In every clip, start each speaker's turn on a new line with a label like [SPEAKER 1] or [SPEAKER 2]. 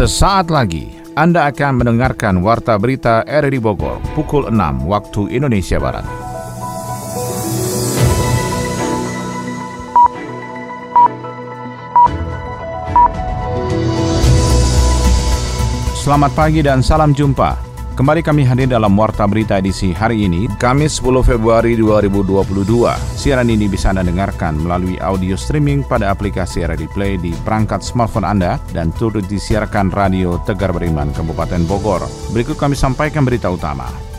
[SPEAKER 1] Sesaat lagi Anda akan mendengarkan Warta Berita RRI Bogor pukul 6 waktu Indonesia Barat. Selamat pagi dan salam jumpa. Kembali kami hadir dalam Warta Berita edisi hari ini, Kamis 10 Februari 2022. Siaran ini bisa Anda dengarkan melalui audio streaming pada aplikasi RRI Play di perangkat smartphone Anda dan turut disiarkan Radio Tegar Beriman Kabupaten Bogor. Berikut kami sampaikan berita utama.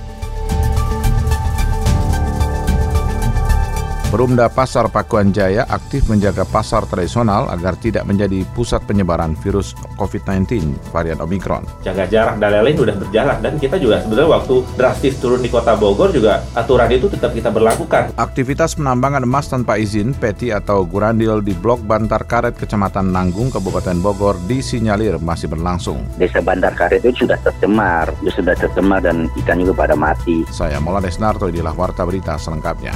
[SPEAKER 1] Perumda Pasar Pakuan Jaya aktif menjaga pasar tradisional agar tidak menjadi pusat penyebaran virus COVID-19 varian Omicron.
[SPEAKER 2] Jaga jarak dan lain-lain sudah berjalan dan kita juga sebenarnya waktu drastis turun di kota Bogor juga aturan itu tetap kita berlakukan.
[SPEAKER 1] Aktivitas penambangan emas tanpa izin peti atau gurandil di Blok Bantar Karet Kecamatan Nanggung Kabupaten Bogor disinyalir masih berlangsung.
[SPEAKER 3] Desa Bantar Karet itu sudah tercemar, sudah tercemar dan ikan juga pada mati.
[SPEAKER 1] Saya Mola Desnarto, inilah Warta Berita selengkapnya.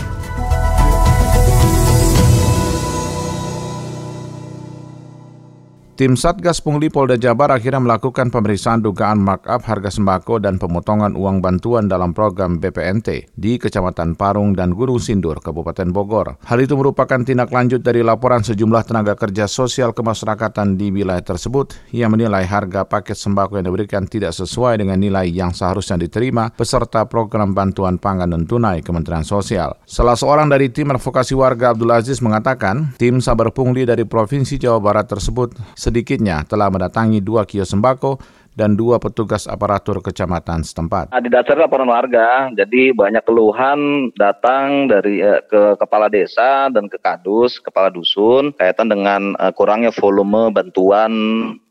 [SPEAKER 1] Tim Satgas Pungli Polda Jabar akhirnya melakukan pemeriksaan dugaan markup harga sembako dan pemotongan uang bantuan dalam program BPNT di Kecamatan Parung dan Gunung Sindur, Kabupaten Bogor. Hal itu merupakan tindak lanjut dari laporan sejumlah tenaga kerja sosial kemasyarakatan di wilayah tersebut yang menilai harga paket sembako yang diberikan tidak sesuai dengan nilai yang seharusnya diterima peserta program bantuan pangan dan tunai Kementerian Sosial. Salah seorang dari tim advokasi warga Abdul Aziz mengatakan, tim sabar pungli dari Provinsi Jawa Barat tersebut sedikitnya telah mendatangi dua kios sembako dan dua petugas aparatur kecamatan setempat.
[SPEAKER 4] Nah, di dasar laporan warga, jadi banyak keluhan datang dari eh, ke kepala desa dan ke kadus, kepala dusun, kaitan dengan eh, kurangnya volume bantuan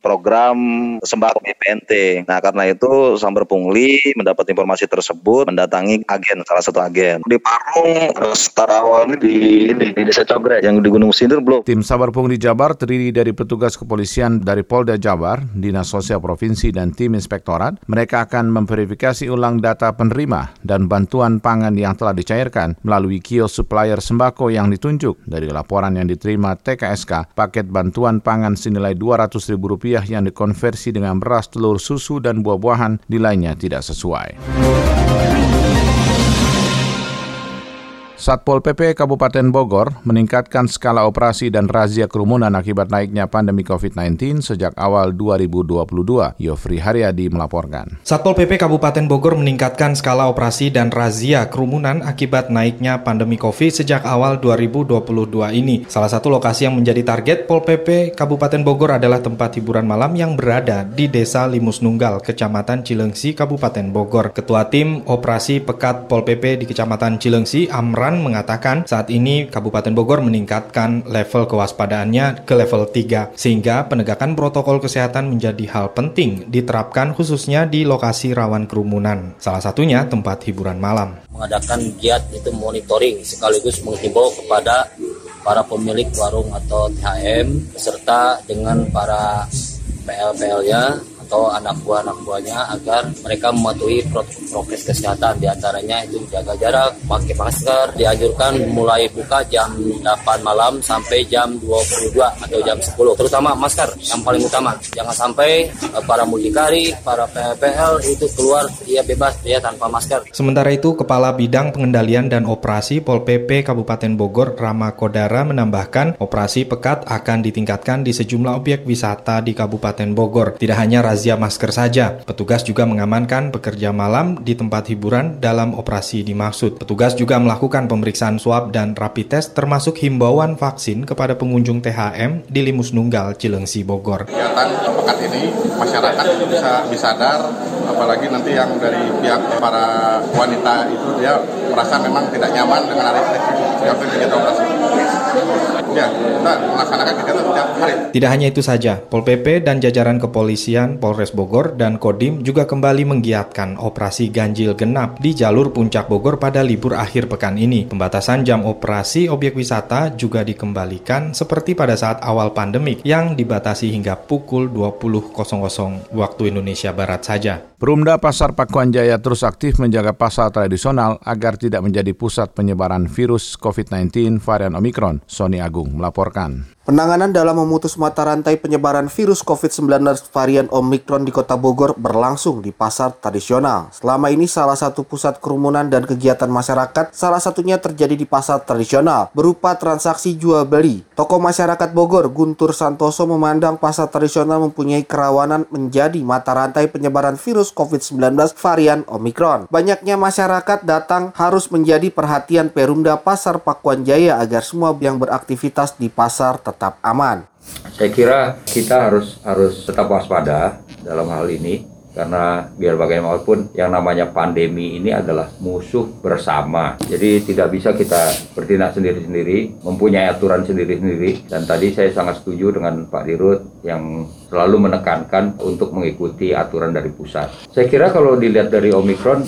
[SPEAKER 4] program sembako BPNT. Nah, karena itu Sambar Pungli mendapat informasi tersebut mendatangi agen salah satu agen di Parung setara awal di ini di Desa Cogre yang di Gunung Sindur belum.
[SPEAKER 1] Tim Sabar Pungli Jabar terdiri dari petugas kepolisian dari Polda Jabar, Dinas Sosial Provinsi dan tim inspektorat. Mereka akan memverifikasi ulang data penerima dan bantuan pangan yang telah dicairkan melalui kios supplier sembako yang ditunjuk dari laporan yang diterima TKSK paket bantuan pangan senilai Rp200.000 rupiah yang dikonversi dengan beras, telur, susu, dan buah-buahan nilainya tidak sesuai. Satpol PP Kabupaten Bogor meningkatkan skala operasi dan razia kerumunan akibat naiknya pandemi COVID-19 sejak awal 2022. Yofri Haryadi melaporkan.
[SPEAKER 5] Satpol PP Kabupaten Bogor meningkatkan skala operasi dan razia kerumunan akibat naiknya pandemi COVID sejak awal 2022 ini. Salah satu lokasi yang menjadi target Pol PP Kabupaten Bogor adalah tempat hiburan malam yang berada di Desa Limus Nunggal, Kecamatan Cilengsi, Kabupaten Bogor. Ketua Tim Operasi Pekat Pol PP di Kecamatan Cilengsi, Amran mengatakan saat ini Kabupaten Bogor meningkatkan level kewaspadaannya ke level 3 sehingga penegakan protokol kesehatan menjadi hal penting diterapkan khususnya di lokasi rawan kerumunan. Salah satunya tempat hiburan malam.
[SPEAKER 6] Mengadakan giat itu monitoring sekaligus menghimbau kepada para pemilik warung atau THM serta dengan para PL-PL-nya atau anak buah anak buahnya agar mereka mematuhi prokes kesehatan di antaranya itu jaga jarak, pakai masker, dianjurkan mulai buka jam 8 malam sampai jam 22 atau jam 10 terutama masker yang paling utama jangan sampai eh, para mucikari, para PPL itu keluar dia bebas dia tanpa masker.
[SPEAKER 5] Sementara itu Kepala Bidang Pengendalian dan Operasi Pol PP Kabupaten Bogor Rama Kodara menambahkan operasi pekat akan ditingkatkan di sejumlah objek wisata di Kabupaten Bogor. Tidak hanya razia masker saja. Petugas juga mengamankan pekerja malam di tempat hiburan dalam operasi dimaksud. Petugas juga melakukan pemeriksaan swab dan rapid test termasuk himbauan vaksin kepada pengunjung THM di Limus Nunggal, Cilengsi, Bogor.
[SPEAKER 7] Kegiatan pekan ini masyarakat bisa disadar apalagi nanti yang dari pihak para wanita itu dia merasa memang tidak nyaman dengan hari kegiatan operasi. Ya, kita melaksanakan kegiatan setiap hari.
[SPEAKER 5] Tidak hanya itu saja, Pol PP dan jajaran kepolisian Polres Bogor dan Kodim juga kembali menggiatkan operasi ganjil genap di jalur puncak Bogor pada libur akhir pekan ini. Pembatasan jam operasi objek wisata juga dikembalikan seperti pada saat awal pandemik yang dibatasi hingga pukul 20.00 waktu Indonesia Barat saja.
[SPEAKER 1] Perumda Pasar Pakuan Jaya terus aktif menjaga pasar tradisional agar tidak menjadi pusat penyebaran virus COVID-19 varian Omikron. Sony Agung melaporkan.
[SPEAKER 8] Penanganan dalam memutus mata rantai penyebaran virus COVID-19 varian Omikron di Kota Bogor berlangsung di pasar tradisional. Selama ini salah satu pusat kerumunan dan kegiatan masyarakat salah satunya terjadi di pasar tradisional berupa transaksi jual beli. Toko masyarakat Bogor Guntur Santoso memandang pasar tradisional mempunyai kerawanan menjadi mata rantai penyebaran virus COVID-19 varian Omikron. Banyaknya masyarakat datang harus menjadi perhatian Perumda Pasar Pakuan Jaya agar semua yang beraktivitas di pasar tetap aman.
[SPEAKER 9] Saya kira kita harus harus tetap waspada dalam hal ini karena biar bagaimanapun yang namanya pandemi ini adalah musuh bersama. Jadi tidak bisa kita bertindak sendiri-sendiri, mempunyai aturan sendiri-sendiri. Dan tadi saya sangat setuju dengan Pak Dirut yang selalu menekankan untuk mengikuti aturan dari pusat. Saya kira kalau dilihat dari Omikron,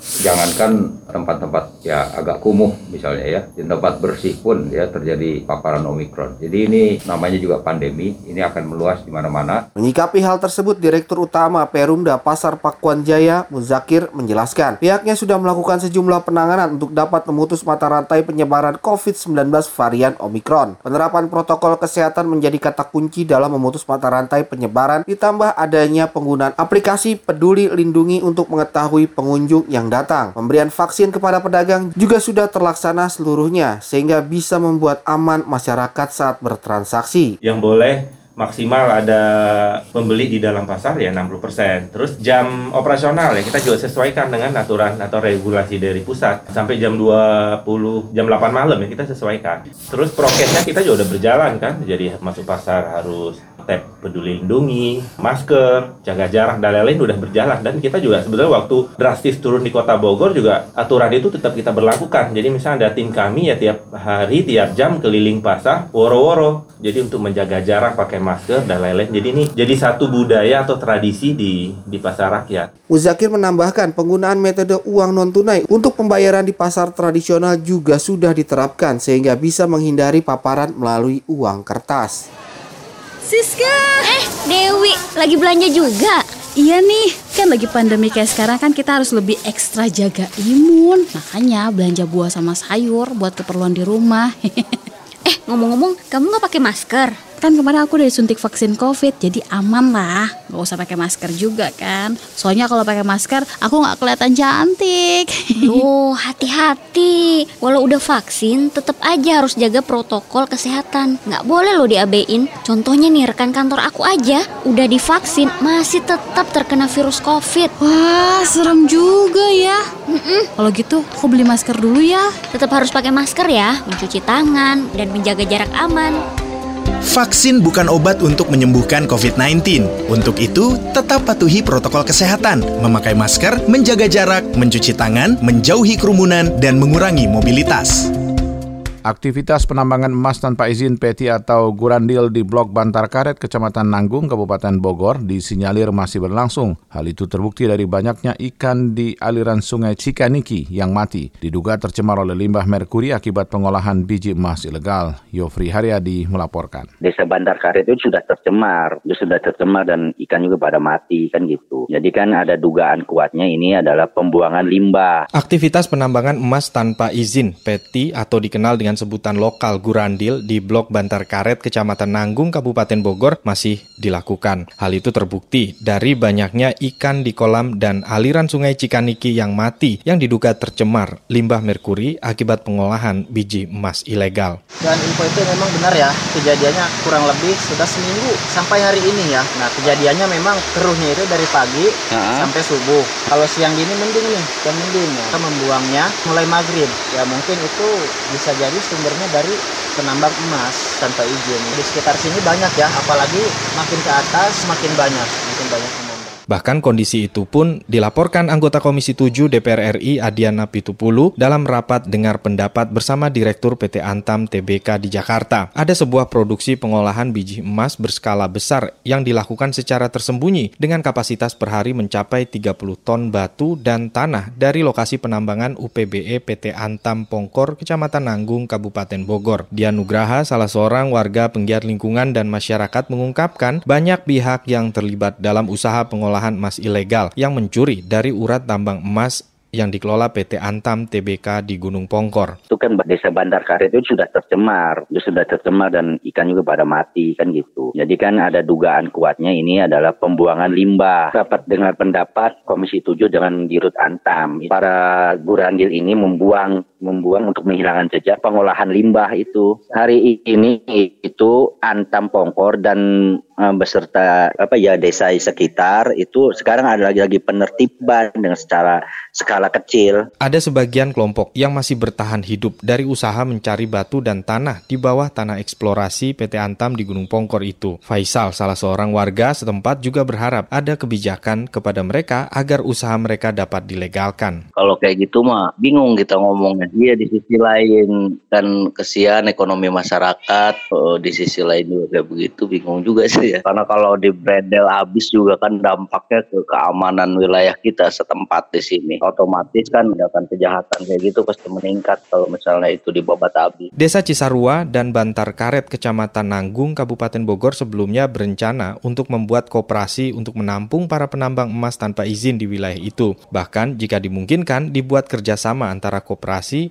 [SPEAKER 9] jangankan tempat-tempat ya agak kumuh misalnya ya. Di tempat bersih pun ya terjadi paparan omikron jadi ini namanya juga pandemi ini akan meluas di mana-mana.
[SPEAKER 8] Menyikapi hal tersebut Direktur Utama Perumda Pasar Pakuan Jaya Muzakir menjelaskan pihaknya sudah melakukan sejumlah penanganan untuk dapat memutus mata rantai penyebaran COVID-19 varian Omikron penerapan protokol kesehatan menjadi kata kunci dalam memutus mata rantai penyebaran ditambah adanya penggunaan aplikasi peduli lindungi untuk mengetahui pengunjung yang datang. Pemberian vaksin vaksin kepada pedagang juga sudah terlaksana seluruhnya sehingga bisa membuat aman masyarakat saat bertransaksi.
[SPEAKER 2] Yang boleh maksimal ada pembeli di dalam pasar ya 60%. Terus jam operasional ya kita juga sesuaikan dengan aturan atau regulasi dari pusat. Sampai jam 20 jam 8 malam ya kita sesuaikan. Terus prokesnya kita juga udah berjalan kan. Jadi masuk pasar harus tab peduli lindungi, masker, jaga jarak dan lain-lain udah berjalan dan kita juga sebenarnya waktu drastis turun di kota Bogor juga aturan itu tetap kita berlakukan. Jadi misalnya ada tim kami ya tiap hari tiap jam keliling pasar woro-woro. Jadi untuk menjaga jarak pakai masker dan lain-lain. Jadi ini jadi satu budaya atau tradisi di di pasar rakyat.
[SPEAKER 8] Muzakir menambahkan penggunaan metode uang non tunai untuk pembayaran di pasar tradisional juga sudah diterapkan sehingga bisa menghindari paparan melalui uang kertas.
[SPEAKER 10] Siska! Eh, Dewi, lagi belanja juga?
[SPEAKER 11] Iya nih, kan lagi pandemi kayak sekarang kan kita harus lebih ekstra jaga imun. Makanya belanja buah sama sayur buat keperluan di rumah.
[SPEAKER 10] eh, ngomong-ngomong, kamu nggak pakai masker?
[SPEAKER 11] Kan kemarin aku udah disuntik vaksin COVID, jadi aman lah. Gak usah pakai masker juga kan. Soalnya kalau pakai masker, aku nggak kelihatan cantik.
[SPEAKER 10] Oh, hati-hati. Walau udah vaksin, tetap aja harus jaga protokol kesehatan. Nggak boleh loh diabein. Contohnya nih, rekan kantor aku aja udah divaksin, masih tetap terkena virus COVID.
[SPEAKER 11] Wah, serem juga ya. Mm-mm. Kalau gitu, aku beli masker dulu ya.
[SPEAKER 10] Tetap harus pakai masker ya, mencuci tangan, dan menjaga jarak aman.
[SPEAKER 12] Vaksin bukan obat untuk menyembuhkan COVID-19. Untuk itu, tetap patuhi protokol kesehatan, memakai masker, menjaga jarak, mencuci tangan, menjauhi kerumunan, dan mengurangi mobilitas.
[SPEAKER 1] Aktivitas penambangan emas tanpa izin peti atau gurandil di Blok Bantar Karet, Kecamatan Nanggung, Kabupaten Bogor, disinyalir masih berlangsung. Hal itu terbukti dari banyaknya ikan di aliran sungai Cikaniki yang mati, diduga tercemar oleh limbah merkuri akibat pengolahan biji emas ilegal. Yofri Haryadi melaporkan.
[SPEAKER 3] Desa Bantar Karet itu sudah tercemar, itu sudah tercemar dan ikan juga pada mati kan gitu. Jadi kan ada dugaan kuatnya ini adalah pembuangan limbah.
[SPEAKER 5] Aktivitas penambangan emas tanpa izin, peti atau dikenal dengan sebutan lokal Gurandil di Blok Bantar Karet, Kecamatan Nanggung, Kabupaten Bogor masih dilakukan. Hal itu terbukti dari banyaknya ikan di kolam dan aliran sungai Cikaniki yang mati yang diduga tercemar limbah merkuri akibat pengolahan biji emas ilegal.
[SPEAKER 13] Dan info itu memang benar ya, kejadiannya kurang lebih sudah seminggu sampai hari ini ya. Nah kejadiannya memang keruhnya itu dari pagi uh-huh. sampai subuh. Kalau siang gini mending nih, dan mending ya. Kita membuangnya mulai maghrib. Ya mungkin itu bisa jadi sumbernya dari penambang emas tanpa izin. Di sekitar sini banyak ya, apalagi makin ke atas makin banyak, makin banyak
[SPEAKER 5] Bahkan kondisi itu pun dilaporkan anggota Komisi 7 DPR RI Adiana Pitupulu dalam rapat dengar pendapat bersama Direktur PT Antam TBK di Jakarta. Ada sebuah produksi pengolahan biji emas berskala besar yang dilakukan secara tersembunyi dengan kapasitas per hari mencapai 30 ton batu dan tanah dari lokasi penambangan UPBE PT Antam Pongkor, Kecamatan Nanggung, Kabupaten Bogor. Dian Nugraha, salah seorang warga penggiat lingkungan dan masyarakat mengungkapkan banyak pihak yang terlibat dalam usaha pengolahan pengolahan emas ilegal yang mencuri dari urat tambang emas yang dikelola PT Antam TBK di Gunung Pongkor.
[SPEAKER 3] Itu kan desa Bandar Karet itu sudah tercemar, itu sudah tercemar dan ikan juga pada mati kan gitu. Jadi kan ada dugaan kuatnya ini adalah pembuangan limbah. Dapat dengan pendapat Komisi 7 dengan Dirut Antam. Para gurandil ini membuang membuang untuk menghilangkan jejak pengolahan limbah itu. Hari ini itu Antam Pongkor dan uh, beserta apa ya desa sekitar itu sekarang ada lagi-lagi penertiban dengan secara skala kecil.
[SPEAKER 5] Ada sebagian kelompok yang masih bertahan hidup dari usaha mencari batu dan tanah di bawah tanah eksplorasi PT Antam di Gunung Pongkor itu. Faisal, salah seorang warga setempat juga berharap ada kebijakan kepada mereka agar usaha mereka dapat dilegalkan.
[SPEAKER 14] Kalau kayak gitu mah bingung kita ngomongnya. Dia di sisi lain kan kesian ekonomi masyarakat, oh, di sisi lain juga kayak begitu bingung juga sih ya. Karena kalau di bredel habis juga kan dampaknya ke keamanan wilayah kita setempat di sini. Otomatis kan akan kejahatan kayak gitu pasti meningkat kalau misalnya itu dibabat habis.
[SPEAKER 5] Desa Cisarua dan Bantar Karet, Kecamatan Nanggung, Kabupaten Bogor sebelumnya berencana untuk membuat kooperasi untuk menampung para penambang emas tanpa izin di wilayah itu. Bahkan jika dimungkinkan dibuat kerjasama antara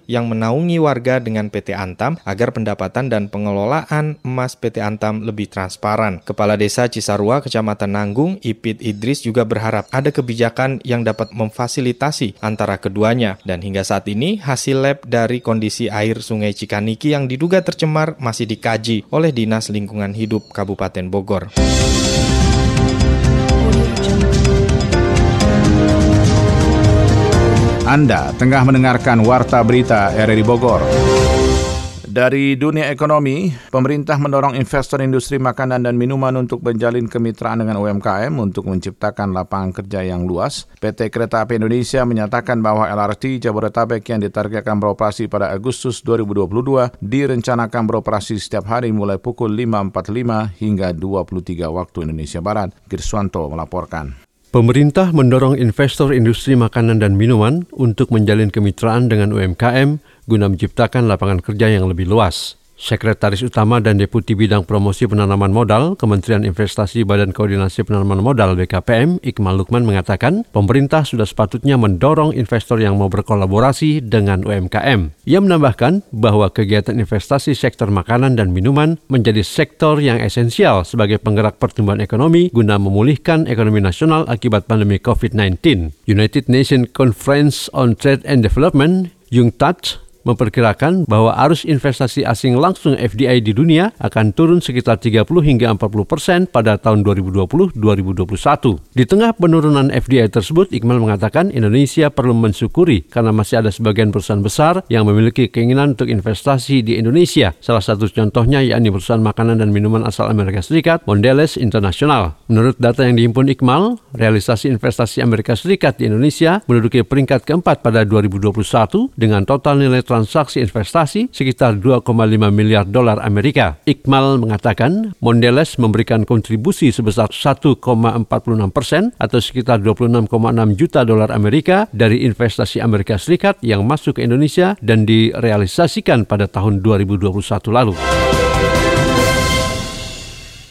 [SPEAKER 5] yang menaungi warga dengan PT Antam agar pendapatan dan pengelolaan emas PT Antam lebih transparan. Kepala Desa Cisarua, Kecamatan Nanggung, Ipit Idris juga berharap ada kebijakan yang dapat memfasilitasi antara keduanya. Dan hingga saat ini, hasil lab dari kondisi air Sungai Cikaniki yang diduga tercemar masih dikaji oleh Dinas Lingkungan Hidup Kabupaten Bogor.
[SPEAKER 1] Anda tengah mendengarkan Warta Berita RRI Bogor. Dari dunia ekonomi, pemerintah mendorong investor industri makanan dan minuman untuk menjalin kemitraan dengan UMKM untuk menciptakan lapangan kerja yang luas. PT Kereta Api Indonesia menyatakan bahwa LRT Jabodetabek yang ditargetkan beroperasi pada Agustus 2022 direncanakan beroperasi setiap hari mulai pukul 5.45 hingga 23 waktu Indonesia Barat. Girswanto melaporkan.
[SPEAKER 15] Pemerintah mendorong investor industri makanan dan minuman untuk menjalin kemitraan dengan UMKM guna menciptakan lapangan kerja yang lebih luas. Sekretaris Utama dan Deputi Bidang Promosi Penanaman Modal Kementerian Investasi Badan Koordinasi Penanaman Modal BKPM Iqmal Lukman mengatakan pemerintah sudah sepatutnya mendorong investor yang mau berkolaborasi dengan UMKM. Ia menambahkan bahwa kegiatan investasi sektor makanan dan minuman menjadi sektor yang esensial sebagai penggerak pertumbuhan ekonomi guna memulihkan ekonomi nasional akibat pandemi COVID-19. United Nations Conference on Trade and Development UNCTAD memperkirakan bahwa arus investasi asing langsung FDI di dunia akan turun sekitar 30 hingga 40 persen pada tahun 2020-2021. Di tengah penurunan FDI tersebut, Iqmal mengatakan Indonesia perlu mensyukuri karena masih ada sebagian perusahaan besar yang memiliki keinginan untuk investasi di Indonesia. Salah satu contohnya yakni perusahaan makanan dan minuman asal Amerika Serikat, Mondelez International. Menurut data yang dihimpun Iqmal, realisasi investasi Amerika Serikat di Indonesia menduduki peringkat keempat pada 2021 dengan total nilai transaksi investasi sekitar 2,5 miliar dolar Amerika. Iqmal mengatakan Mondelez memberikan kontribusi sebesar 1,46 persen atau sekitar 26,6 juta dolar Amerika dari investasi Amerika Serikat yang masuk ke Indonesia dan direalisasikan pada tahun 2021 lalu.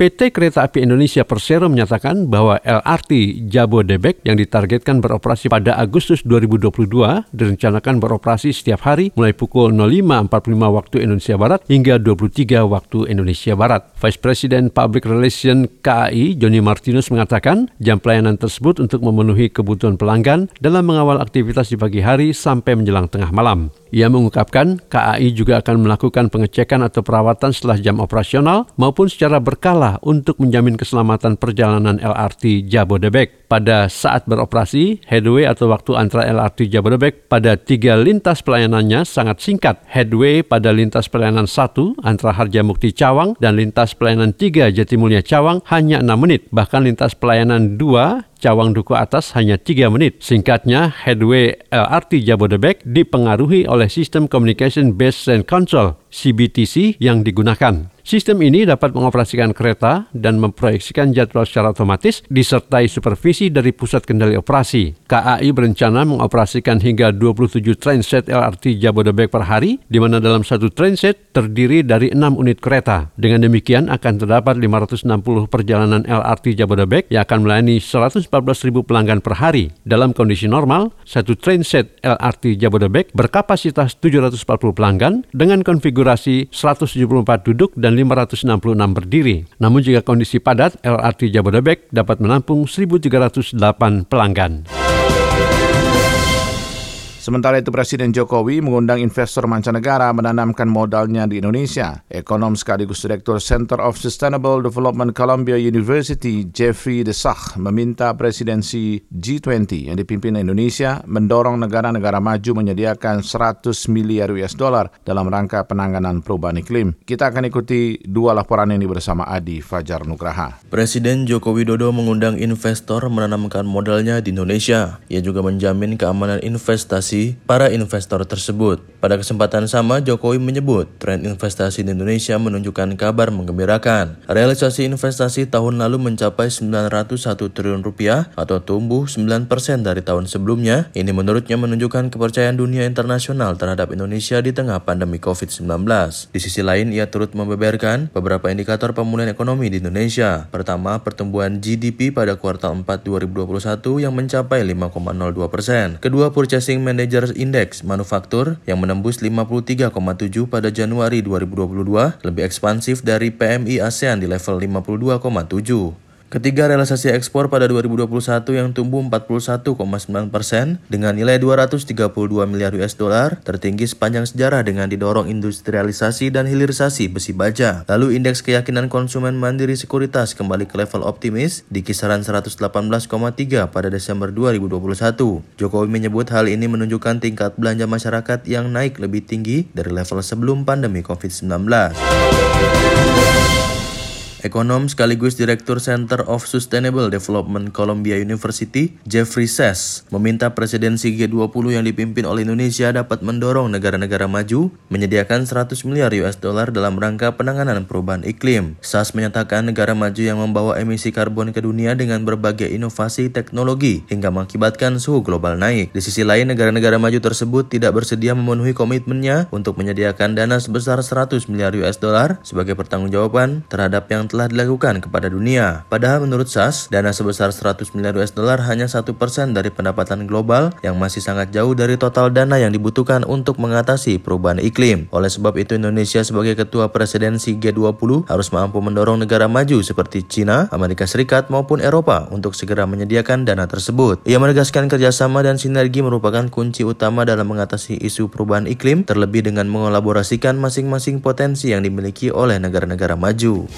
[SPEAKER 15] PT Kereta Api Indonesia Persero menyatakan bahwa LRT Jabodebek yang ditargetkan beroperasi pada Agustus 2022 direncanakan beroperasi setiap hari mulai pukul 05.45 waktu Indonesia Barat hingga 23 waktu Indonesia Barat. Vice President Public Relation KAI Johnny Martinus mengatakan jam pelayanan tersebut untuk memenuhi kebutuhan pelanggan dalam mengawal aktivitas di pagi hari sampai menjelang tengah malam. Ia mengungkapkan KAI juga akan melakukan pengecekan atau perawatan setelah jam operasional maupun secara berkala untuk menjamin keselamatan perjalanan LRT Jabodebek. Pada saat beroperasi, headway atau waktu antara LRT Jabodebek pada tiga lintas pelayanannya sangat singkat. Headway pada lintas pelayanan 1 antara Harjamukti Cawang dan lintas pelayanan 3 Jatimulya Cawang hanya 6 menit. Bahkan lintas pelayanan 2 Cawang Duku Atas hanya 3 menit. Singkatnya, headway LRT Jabodebek dipengaruhi oleh sistem Communication Based Train Control CBTC yang digunakan. Sistem ini dapat mengoperasikan kereta dan memproyeksikan jadwal secara otomatis disertai supervisi dari pusat kendali operasi. KAI berencana mengoperasikan hingga 27 train set LRT Jabodebek per hari, di mana dalam satu train set terdiri dari 6 unit kereta. Dengan demikian akan terdapat 560 perjalanan LRT Jabodebek yang akan melayani 140 ribu pelanggan per hari. Dalam kondisi normal, satu train set LRT Jabodebek berkapasitas 740 pelanggan dengan konfigurasi 174 duduk dan 566 berdiri. Namun jika kondisi padat, LRT Jabodebek dapat menampung 1.308 pelanggan.
[SPEAKER 1] Sementara itu Presiden Jokowi mengundang investor mancanegara menanamkan modalnya di Indonesia. Ekonom sekaligus Direktur Center of Sustainable Development Columbia University, Jeffrey Desach, meminta presidensi G20 yang dipimpin Indonesia mendorong negara-negara maju menyediakan 100 miliar US dollar dalam rangka penanganan perubahan iklim. Kita akan ikuti dua laporan ini bersama Adi Fajar Nugraha.
[SPEAKER 16] Presiden Joko Widodo mengundang investor menanamkan modalnya di Indonesia. Ia juga menjamin keamanan investasi para investor tersebut. Pada kesempatan sama, Jokowi menyebut tren investasi di Indonesia menunjukkan kabar menggembirakan. Realisasi investasi tahun lalu mencapai 901 triliun rupiah atau tumbuh 9% dari tahun sebelumnya. Ini menurutnya menunjukkan kepercayaan dunia internasional terhadap Indonesia di tengah pandemi COVID-19. Di sisi lain, ia turut membeberkan beberapa indikator pemulihan ekonomi di Indonesia. Pertama, pertumbuhan GDP pada kuartal 4 2021 yang mencapai 5,02 persen. Kedua, purchasing manager Managers Index manufaktur yang menembus 53,7 pada Januari 2022 lebih ekspansif dari PMI ASEAN di level 52,7. Ketiga, realisasi ekspor pada 2021 yang tumbuh 41,9 persen dengan nilai 232 miliar US dollar, tertinggi sepanjang sejarah dengan didorong industrialisasi dan hilirisasi besi baja. Lalu indeks keyakinan konsumen mandiri sekuritas kembali ke level optimis di kisaran 118,3 pada Desember 2021. Jokowi menyebut hal ini menunjukkan tingkat belanja masyarakat yang naik lebih tinggi dari level sebelum pandemi COVID-19. Ekonom sekaligus Direktur Center of Sustainable Development Columbia University, Jeffrey Sess, meminta presidensi G20 yang dipimpin oleh Indonesia dapat mendorong negara-negara maju menyediakan 100 miliar US dollar dalam rangka penanganan perubahan iklim. Sess menyatakan negara maju yang membawa emisi karbon ke dunia dengan berbagai inovasi teknologi hingga mengakibatkan suhu global naik. Di sisi lain, negara-negara maju tersebut tidak bersedia memenuhi komitmennya untuk menyediakan dana sebesar 100 miliar US dollar sebagai pertanggungjawaban terhadap yang telah dilakukan kepada dunia. Padahal menurut SAS, dana sebesar 100 miliar US dollar hanya satu persen dari pendapatan global yang masih sangat jauh dari total dana yang dibutuhkan untuk mengatasi perubahan iklim. Oleh sebab itu Indonesia sebagai ketua presidensi G20 harus mampu mendorong negara maju seperti China, Amerika Serikat maupun Eropa untuk segera menyediakan dana tersebut. Ia menegaskan kerjasama dan sinergi merupakan kunci utama dalam mengatasi isu perubahan iklim terlebih dengan mengolaborasikan masing-masing potensi yang dimiliki oleh negara-negara maju.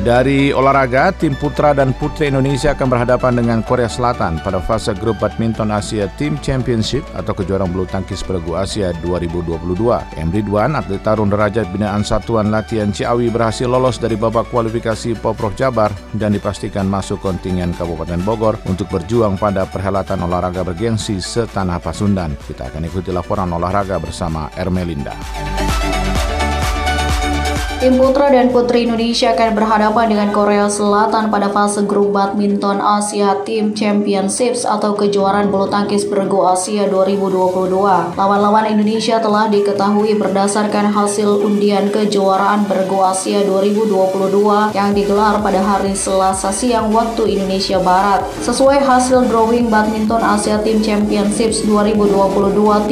[SPEAKER 1] Dari olahraga, tim putra dan putri Indonesia akan berhadapan dengan Korea Selatan pada fase grup badminton Asia Team Championship atau kejuaraan bulu tangkis peregu Asia 2022. M. Ridwan, atlet tarun derajat binaan Satuan Latihan Ciawi berhasil lolos dari babak kualifikasi Poprov Jabar dan dipastikan masuk kontingen Kabupaten Bogor untuk berjuang pada perhelatan olahraga bergengsi setanah Pasundan. Kita akan ikuti laporan olahraga bersama Ermelinda.
[SPEAKER 17] Tim putra dan putri Indonesia akan berhadapan dengan Korea Selatan pada fase grup badminton Asia Team Championships atau kejuaraan bulu tangkis bergu Asia 2022. Lawan-lawan Indonesia telah diketahui berdasarkan hasil undian kejuaraan bergu Asia 2022 yang digelar pada hari Selasa siang waktu Indonesia Barat. Sesuai hasil drawing badminton Asia Team Championships 2022,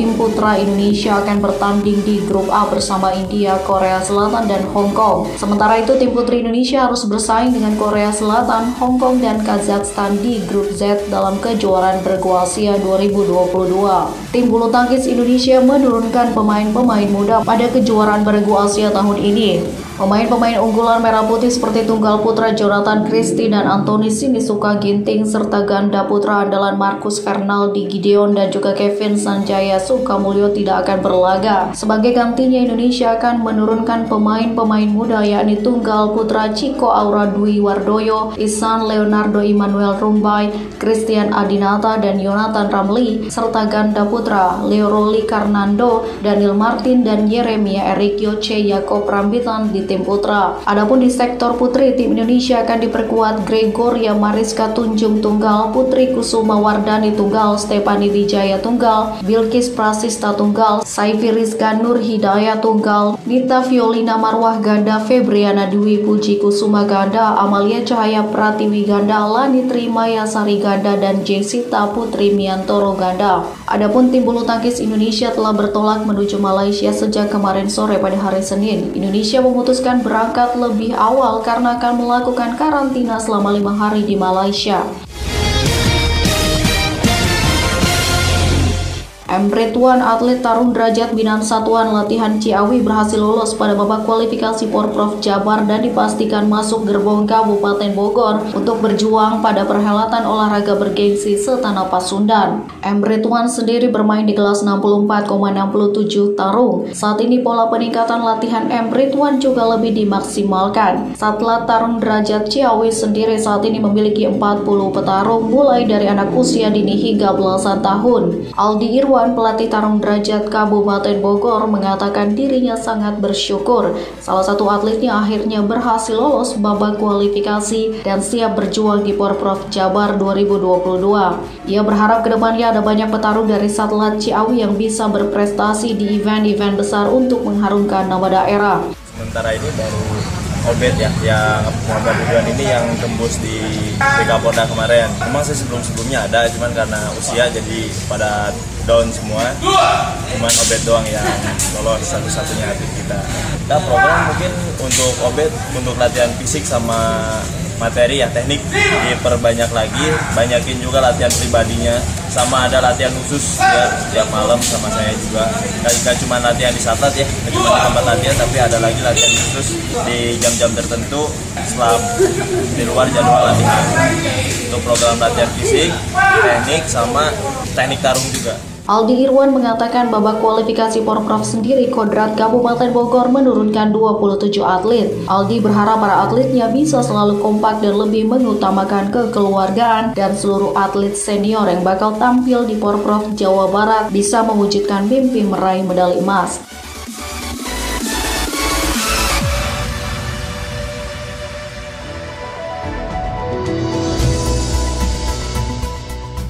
[SPEAKER 17] tim putra Indonesia akan bertanding di grup A bersama India, Korea Selatan, dan Hong Kong. Sementara itu tim putri Indonesia harus bersaing dengan Korea Selatan, Hong Kong, dan Kazakhstan di grup Z dalam kejuaraan bergu Asia 2022. Tim bulu tangkis Indonesia menurunkan pemain-pemain muda pada kejuaraan bergu Asia tahun ini. Pemain-pemain unggulan merah putih seperti tunggal putra Jonathan Christie dan Anthony Sinisuka Ginting serta ganda putra andalan Marcus Fernaldi Gideon dan juga Kevin Sanjaya Sukamulyo tidak akan berlaga. Sebagai gantinya Indonesia akan menurunkan pemain-pemain muda yakni tunggal putra Chico Aura Dwi Wardoyo, Isan Leonardo Immanuel Rumbai, Christian Adinata dan Yonatan Ramli serta ganda putra Leo Roli Karnando, Daniel Martin dan Yeremia Erik Yoce Yakob Rambitan di tim putra. Adapun di sektor putri, tim Indonesia akan diperkuat Gregoria Mariska Tunjung Tunggal, Putri Kusuma Wardani Tunggal, Stepani Wijaya Tunggal, Bilkis Prasista Tunggal, Saifi Rizka Nur Hidayah Tunggal, Nita Violina Marwah Ganda Febriana Dwi Puji Kusuma Ganda, Amalia Cahaya Pratiwi Ganda, Lani Trimaya Sari Ganda, dan Jessita Putri Miantoro Ganda. Adapun tim bulu tangkis Indonesia telah bertolak menuju Malaysia sejak kemarin sore pada hari Senin. Indonesia memutuskan berangkat lebih awal karena akan melakukan karantina selama lima hari di Malaysia. M. Atlet tarung derajat binaan satuan latihan Ciawi berhasil lolos pada babak kualifikasi Porprov Jabar dan dipastikan masuk gerbong Kabupaten Bogor untuk berjuang pada perhelatan olahraga bergengsi setanah Pasundan. M. Sendiri bermain di kelas 64,67 tarung. Saat ini pola peningkatan latihan M. Juga lebih dimaksimalkan. Satlat tarung derajat Ciawi sendiri saat ini memiliki 40 petarung mulai dari anak usia dini hingga belasan tahun. Aldi Irwan Pelatih tarung derajat Kabupaten Bogor, mengatakan dirinya sangat bersyukur. Salah satu atletnya akhirnya berhasil lolos babak kualifikasi dan siap berjuang di Porprov Jabar 2022. Ia berharap ke depannya ada banyak petarung dari Satlat Ciawi yang bisa berprestasi di event-event besar untuk mengharumkan nama daerah.
[SPEAKER 18] Sementara ini baru Obet ya yang Muhammad Ridwan ini yang tembus di PK Polda kemarin. Memang sih sebelum-sebelumnya ada, cuman karena usia jadi pada down semua. Cuman Obet doang yang lolos satu-satunya atlet kita. Kita program mungkin untuk Obet untuk latihan fisik sama materi ya teknik diperbanyak lagi banyakin juga latihan pribadinya. Sama ada latihan khusus ya setiap malam sama saya juga. Nggak cuma latihan di satlat ya nggak cuma di tempat latihan tapi ada lagi latihan khusus di jam-jam tertentu setelah di luar jadwal latihan. Untuk program latihan fisik teknik sama teknik tarung juga
[SPEAKER 17] Aldi Irwan mengatakan babak kualifikasi Porprov sendiri Kodrat Kabupaten Bogor menurunkan 27 atlet. Aldi berharap para atletnya bisa selalu kompak dan lebih mengutamakan kekeluargaan dan seluruh atlet senior yang bakal tampil di Porprov Jawa Barat bisa mewujudkan mimpi meraih medali emas.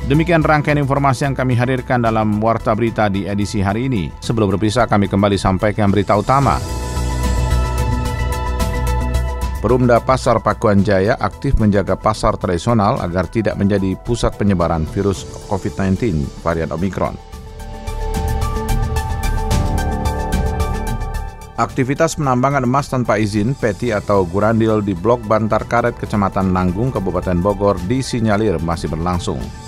[SPEAKER 1] Demikian rangkaian informasi yang kami hadirkan dalam Warta Berita di edisi hari ini. Sebelum berpisah, kami kembali sampaikan berita utama. Perumda Pasar Pakuan Jaya aktif menjaga pasar tradisional agar tidak menjadi pusat penyebaran virus COVID-19 varian Omikron. Aktivitas penambangan emas tanpa izin, peti atau gurandil di Blok Bantar Karet, Kecamatan Nanggung, Kabupaten Bogor disinyalir masih berlangsung.